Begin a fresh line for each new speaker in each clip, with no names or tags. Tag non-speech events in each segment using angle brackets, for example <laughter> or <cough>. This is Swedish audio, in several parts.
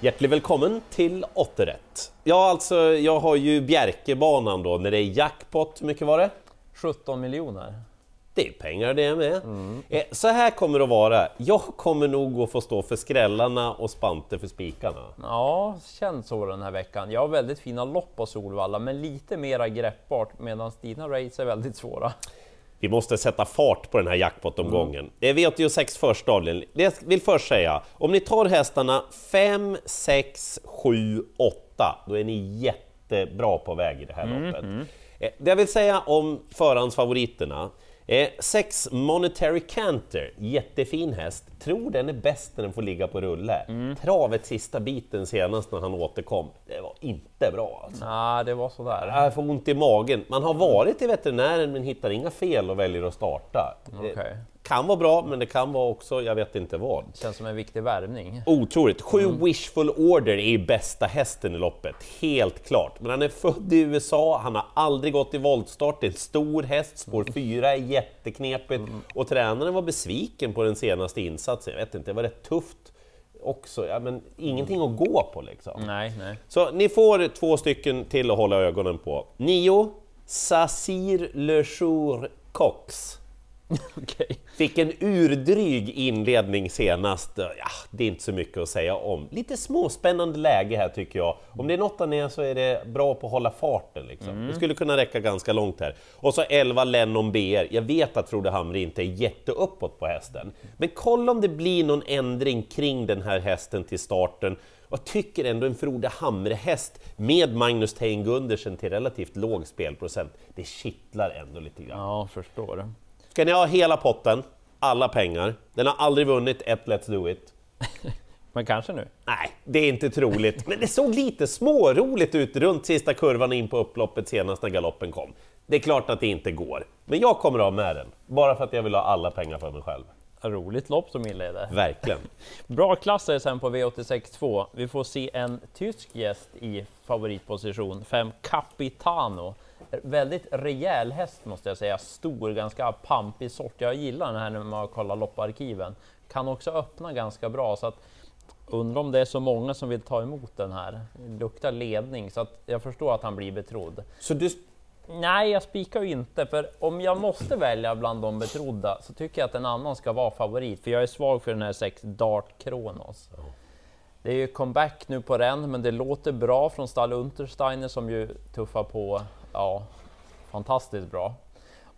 Hjärtligt välkommen till Åtterrätt. Ja, alltså jag har ju Bjerkebanan då när det är jackpot, hur mycket var det?
17 miljoner.
Det är pengar det med. Mm. Så här kommer det att vara. Jag kommer nog att få stå för skrällarna och Spante för spikarna.
Ja, känns så den här veckan. Jag har väldigt fina lopp på Solvalla, men lite mera greppbart medan dina race är väldigt svåra.
Vi måste sätta fart på den här jackpot-omgången. Mm. Det är V86 första avdelningen. Jag vill först säga, om ni tar hästarna 5, 6, 7, 8, då är ni jättebra på väg i det här mm. loppet. Mm. Det jag vill säga om förhandsfavoriterna, Eh, sex Monetary Canter, jättefin häst. Tror den är bäst när den får ligga på rulle. Mm. Travet sista biten senast när han återkom, det var inte bra. Alltså.
Nej, det var sådär.
Jag får ont i magen. Man har varit i veterinären men hittar inga fel och väljer att starta.
Okay
kan vara bra, men det kan vara också, jag vet inte vad.
Känns som en viktig värvning.
Otroligt. Sju mm. Wishful Order är bästa hästen i loppet, helt klart. Men han är född i USA, han har aldrig gått i voltstart, det är en stor häst, spår 4 är jätteknepigt mm. och tränaren var besviken på den senaste insatsen. Jag vet inte, det var rätt tufft också, ja, men ingenting att gå på liksom.
Nej, nej.
Så ni får två stycken till att hålla ögonen på. Nio, Sasir Le Jour Cox. <laughs>
okay.
Fick en urdryg inledning senast. Ja, det är inte så mycket att säga om. Lite småspännande läge här tycker jag. Om det är något han är så är det bra på att hålla farten. Liksom. Mm. Det skulle kunna räcka ganska långt här. Och så 11 Lennon BR. Jag vet att Frode Hamre inte är jätteuppåt på hästen. Men kolla om det blir någon ändring kring den här hästen till starten. Jag tycker ändå en Frode Hamre-häst med Magnus Tein Gundersen till relativt låg spelprocent, det kittlar ändå lite grann.
Ja, förstår.
Ska ni ha hela potten, alla pengar, den har aldrig vunnit ett Let's Do It. <laughs>
Men kanske nu?
Nej, det är inte troligt. Men det såg lite småroligt ut runt sista kurvan in på upploppet senast när galoppen kom. Det är klart att det inte går, men jag kommer ha med den, bara för att jag vill ha alla pengar för mig själv.
Roligt lopp som inleder.
Verkligen. <laughs>
Bra klassare sen på V86 2. Vi får se en tysk gäst i favoritposition, 5 Capitano väldigt rejäl häst måste jag säga. Stor, ganska pampig sort. Jag gillar den här när man kollar lopparkiven. Kan också öppna ganska bra så att undrar om det är så många som vill ta emot den här. Luktar ledning så att jag förstår att han blir betrodd.
Så du...
Nej, jag spikar ju inte, för om jag måste välja bland de betrodda så tycker jag att en annan ska vara favorit, för jag är svag för den här 6 Dart Kronos. Oh. Det är ju comeback nu på den, men det låter bra från stall Untersteiner som ju tuffar på ja, fantastiskt bra.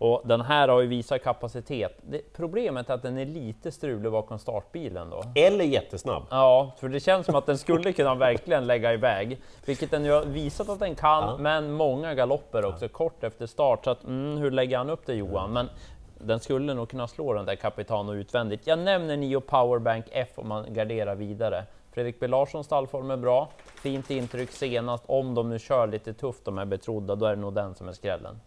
Och den här har ju visat kapacitet. Det, problemet är att den är lite strulig bakom startbilen då.
Eller jättesnabb.
Ja, för det känns som att den skulle <laughs> kunna verkligen lägga iväg, vilket den ju har visat att den kan, ja. men många galopper också ja. kort efter start. Så att, mm, hur lägger han upp det Johan? Men den skulle nog kunna slå den där Capitano utvändigt. Jag nämner Nio Powerbank F om man garderar vidare. Fredrik B Larssons stallform är bra. Fint intryck senast. Om de nu kör lite tufft, de är betrodda, då är det nog den som är skrällen.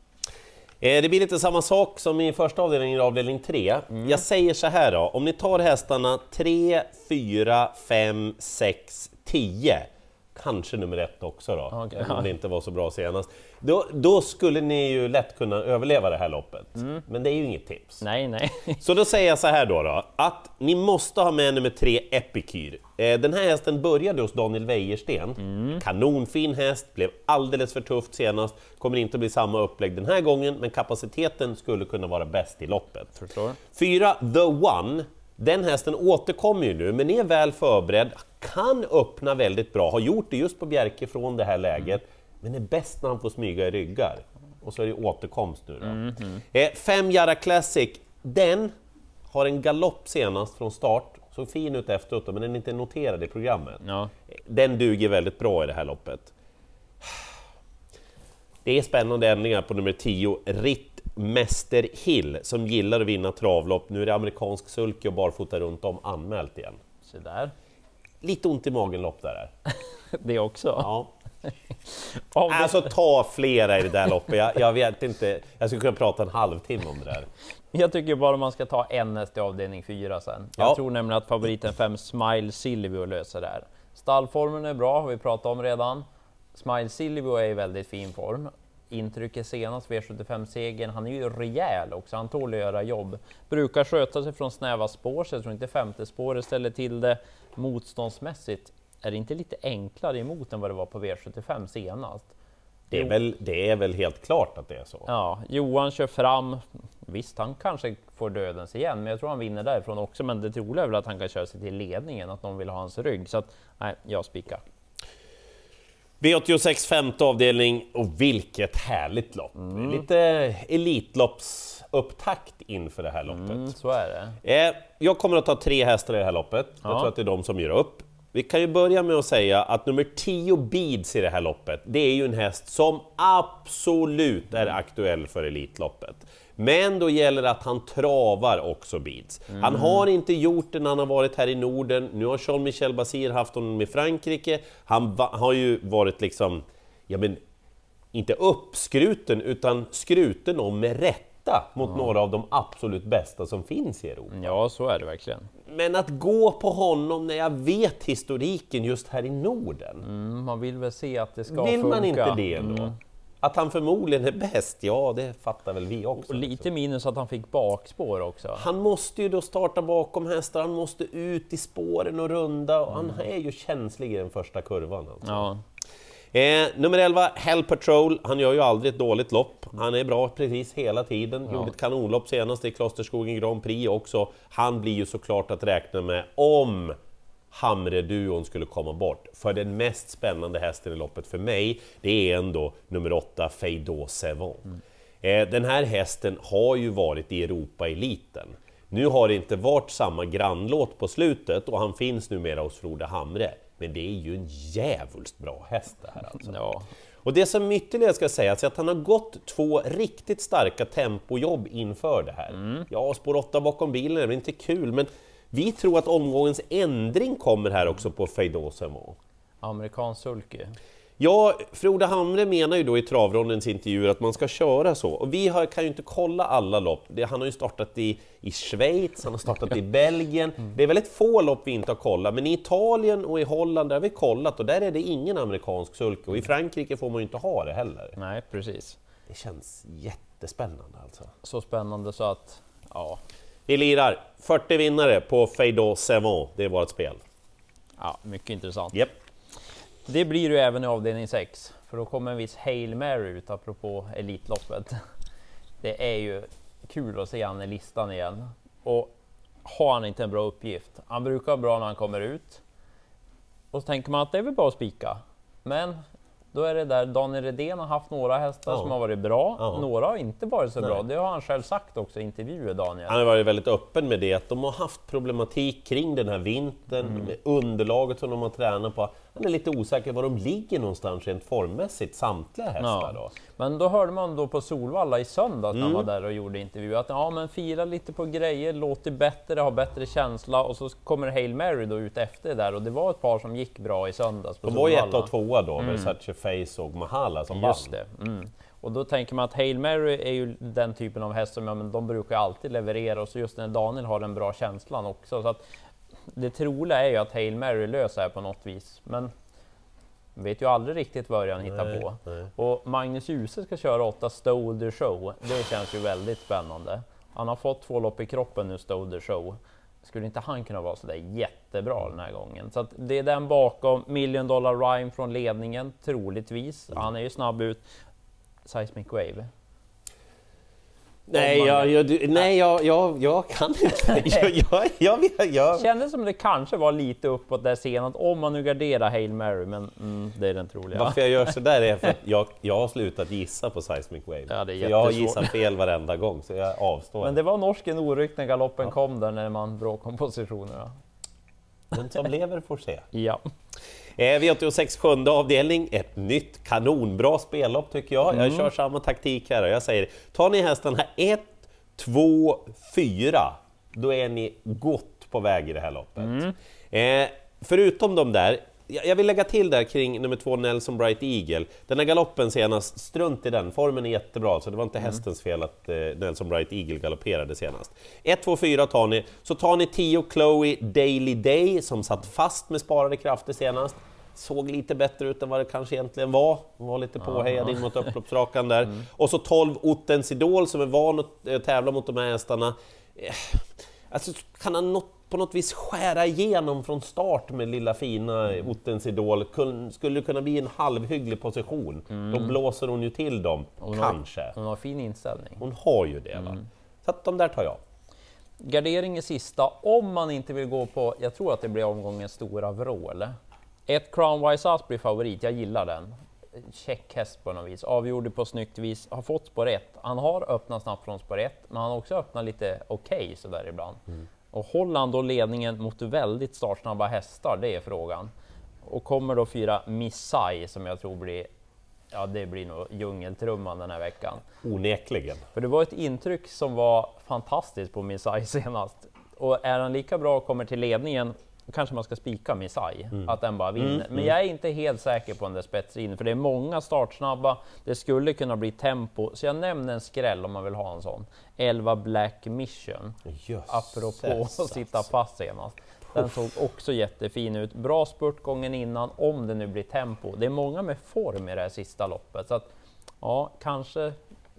Eh, det blir lite samma sak som i första avdelningen, avdelning 3. Mm. Jag säger så här då, om ni tar hästarna 3, 4, 5, 6, 10 kanske nummer ett också då, okay. om det inte var så bra senast. Då, då, skulle ni ju lätt kunna överleva det här loppet, mm. men det är ju inget tips.
Nej, nej.
så då säger jag så här då, då, att ni måste ha med nummer tre Epikyr. Eh, den här hästen började hos Daniel Wäjersten, mm. kanonfin häst, blev alldeles för tufft senast, kommer inte att bli samma upplägg den här gången, men kapaciteten skulle kunna vara bäst i loppet.
Förstår.
Fyra The One, den hästen återkommer ju nu, men är väl förberedd, kan öppna väldigt bra, har gjort det just på Bjerke från det här läget, mm. men är bäst när han får smyga i ryggar. Och så är det återkomst nu då. Mm -hmm. eh, fem Jara Classic, den har en galopp senast från start, såg fin ut efteråt men den är inte noterad i programmet.
Ja.
Den duger väldigt bra i det här loppet. Det är spännande ändringar på nummer 10, Ritt Mäster Hill, som gillar att vinna travlopp. Nu är det amerikansk sulky och barfota runt om anmält igen.
Så där.
Lite ont i magen lopp där. <laughs>
det också?
Ja. <laughs> Alltså ta flera i det där loppet. Jag, jag, vet inte, jag skulle kunna prata en halvtimme om det där.
Jag tycker bara man ska ta en häst i avdelning 4 sen. Jag ja. tror nämligen att favoriten 5 Smile Silvio löser det här. Stallformen är bra, har vi pratat om redan. Smile Silvio är i väldigt fin form intrycket senast V75-segern. Han är ju rejäl också, han tål att göra jobb. Brukar sköta sig från snäva spår, så jag tror inte femte spåret ställer till det motståndsmässigt. är det inte lite enklare emot än vad det var på V75 senast?
Det är, väl, det är väl helt klart att det är så.
Ja, Johan kör fram. Visst, han kanske får dödens igen, men jag tror han vinner därifrån också. Men det troliga är väl att han kan köra sig till ledningen, att någon vill ha hans rygg. Så att, nej, jag spikar.
V86 femte avdelning och vilket härligt lopp!
Mm.
Lite Elitloppsupptakt inför det här loppet.
Mm, så är det.
Eh, jag kommer att ta tre hästar i det här loppet. Jag
Ja.
tror att det är de som gör upp. Vi kan ju börja med att säga att nummer 10 Beads i det här loppet, det är ju en häst som absolut är aktuell för Elitloppet. Men då gäller det att han travar också Beads. Han har inte gjort det när han har varit här i Norden. Nu har Jean-Michel Basir haft honom i Frankrike. Han har ju varit liksom, ja men inte uppskruten, utan skruten om med rätta mot några av de absolut bästa som finns i Europa.
Ja, så är det verkligen.
Men att gå på honom när jag vet historiken just här i Norden,
Mm, man vill väl se att det ska
vill
funka.
man inte det ändå?
Mm.
Att han förmodligen är bäst, ja det fattar väl vi också.
Och lite minus att han fick bakspår också.
Han måste ju då starta bakom hästar, han måste ut i spåren och runda och han är ju känslig i den första kurvan. Alltså.
Ja,
Eh, nummer 11, Hell Patrol. Han gör ju aldrig ett dåligt lopp. Han är bra precis hela tiden. Gjorde ett kanonlopp senast i Klosterskogen Grand Prix också. Han blir ju såklart att räkna med om Hamre-duon skulle komma bort. För den mest spännande hästen i loppet för mig, det är ändå nummer 8, Feydå Sevon. Eh, den här hästen har ju varit i Europa-eliten. Nu har det inte varit samma grannlåt på slutet och han finns numera hos Frode Hamre. Men det är ju en jävulst bra häst det här alltså.
ja.
Och det som ytterligare ska sägas är att han har gått två riktigt starka tempojobb inför det här. Ja, spår 8 bakom bilen är väl inte kul, men vi tror att omgångens ändring kommer här också på Feydå Sevon.
amerikansk sulky.
Ja, Frode Hamre menar ju då i travrondens intervjuer att man ska köra så. Och vi har, kan ju inte kolla alla lopp. Det, han har ju startat i, i Schweiz, han har startat i <laughs> Belgien. Det är väldigt få lopp vi inte har kollat, men i Italien och i Holland har vi kollat och där är det ingen amerikansk sulke. Och i Frankrike får man ju inte ha det heller.
Nej, precis.
Det känns jättespännande alltså.
Så spännande så att, ja,
Vi lirar 40 vinnare på Feydå Sevon, det är vårt spel.
ja mycket intressant.
Japp.
Det blir ju även i avdelning 6, för då kommer en viss Hail Mary ut, apropå Elitloppet. <laughs> Det är ju kul att se han i listan igen. Och har han inte en bra uppgift? Han brukar vara bra när han kommer ut. Och så tänker man att det är väl bara att spika. Men då är det där, Daniel Redén har haft några hästar
Ja.
som har varit bra,
Ja.
några har inte varit så
Nej.
bra. Det har han själv sagt också i intervjuer, Daniel.
Han har varit väldigt öppen med det, att de har haft problematik kring den här vintern,
Mm.
med underlaget som de har tränat på. Han är lite osäker var de ligger någonstans rent formmässigt, samtliga hästar. Då.
Men då hörde man då på Solvalla i söndags när han
Mm.
var där och gjorde intervju att ja, men fira lite på grejer, låter bättre, ha bättre känsla och så kommer Hail Mary då ut efter det där och det var ett par som gick bra i söndags på
De var ju
Solvalla.
etta och tvåa då, Versace Face och Mahala som
Just
vann.
det. Mm. Och då tänker man att Hail Mary är ju den typen av häst som ja, men de brukar alltid leverera och så just när Daniel har den bra känslan också. Så att det troliga är ju att Hail Mary löser här på något vis. Men vet ju aldrig riktigt vad han hittar på.
nej.
Och Magnus Djuse ska köra åtta Stolder Show. Det känns ju väldigt spännande. Han har fått två lopp i kroppen nu, Stolder Show. Skulle inte han kunna vara sådär jättebra den här gången? Så det är den bakom. Million Dollar Rhyme från ledningen, troligtvis. Han är ju snabb ut. Seismic Wave.
Nej, jag, jag, du- nej jag, jag, jag kan inte. <laughs> Jag, jag, jag,
Kändes som det kanske var lite uppåt där senast, om man nu garderar Hail Mary, men mm, det är den troliga.
Varför jag gör sådär är för att jag, jag har slutat gissa på Seismic Wave.
Ja,
jag har gissat fel varenda gång, så jag avstår.
Men det var norsken orykt när galoppen kom där, när man bråkade om positionerna.
Den som lever får se.
Ja.
Eh, V86 sjunde avdelning, ett nytt kanonbra spellopp tycker jag. Jag kör samma taktik här och jag säger, tar ni här 1, 2, 4, då är ni gott på väg i det här loppet. Eh, förutom de där, jag vill lägga till där kring nummer två Nelson Bright Eagle. Den här galoppen senast, strunt i den, formen är jättebra så det var inte hästens fel att eh, Nelson Bright Eagle galopperade senast. 1, 2, 4 tar ni, så tar ni 10 Chloe Daily Day som satt fast med sparade krafter senast. Såg lite bättre ut än vad det kanske egentligen var. Hon var lite påhejad in mot upploppsrakan där. Och så 12 Ottens Idol som är van att eh, tävla mot de här hästarna. Eh, Alltså, kan han något på något vis skära igenom från start med lilla fina Ottens Idol, kun, skulle kunna bli en halvhygglig position. Då blåser hon ju till dem,
Hon har-
kanske.
Hon har fin inställning.
Hon har ju det. Va? Så att de där tar jag.
Gardering i sista, om man inte vill gå på, jag tror att det blir omgångens stora vrål. Ett Crown Wise Ass blir favorit, jag gillar den. Check häst på något vis, avgjorde på snyggt vis, har fått spår 1. Han har öppnat snabbt från spår 1, men han har också öppnat lite okej sådär ibland. Och han då ledningen mot väldigt startsnabba hästar, det är frågan. Och kommer då fyra Missai som jag tror blir, ja det blir nog djungeltrumman den här veckan.
Onekligen.
För det var ett intryck som var fantastiskt på Misai <laughs> senast. Och är han lika bra och kommer till ledningen, kanske man ska spika Misai, att den bara vinner. Men jag är inte helt säker på den där spetsen, för det är många startsnabba. Det skulle kunna bli tempo, så jag nämner en skräll om man vill ha en sån. 11 Black Mission,
Jösses,
apropå att sitta
alltså.
fast senast. Den såg också jättefin ut. Bra spurt gången innan, om det nu blir tempo. Det är många med form i det här sista loppet, så att ja, kanske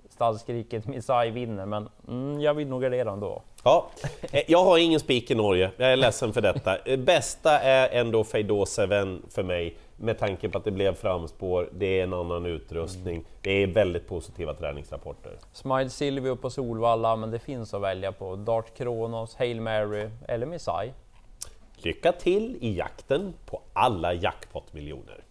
stallskriket Misai vinner, men mm, jag vill nog gardera ändå.
Ja, eh, jag har ingen spik i Norge, jag är ledsen för detta. Eh, Bästa är ändå Feidå Seven för mig, med tanke på att det blev framspår, det är en annan utrustning, det är väldigt positiva träningsrapporter.
Smile Silvio på Solvalla, men det finns att välja på. Dart Kronos, Hail Mary eller Misai.
Lycka till i jakten på alla jackpot-miljoner!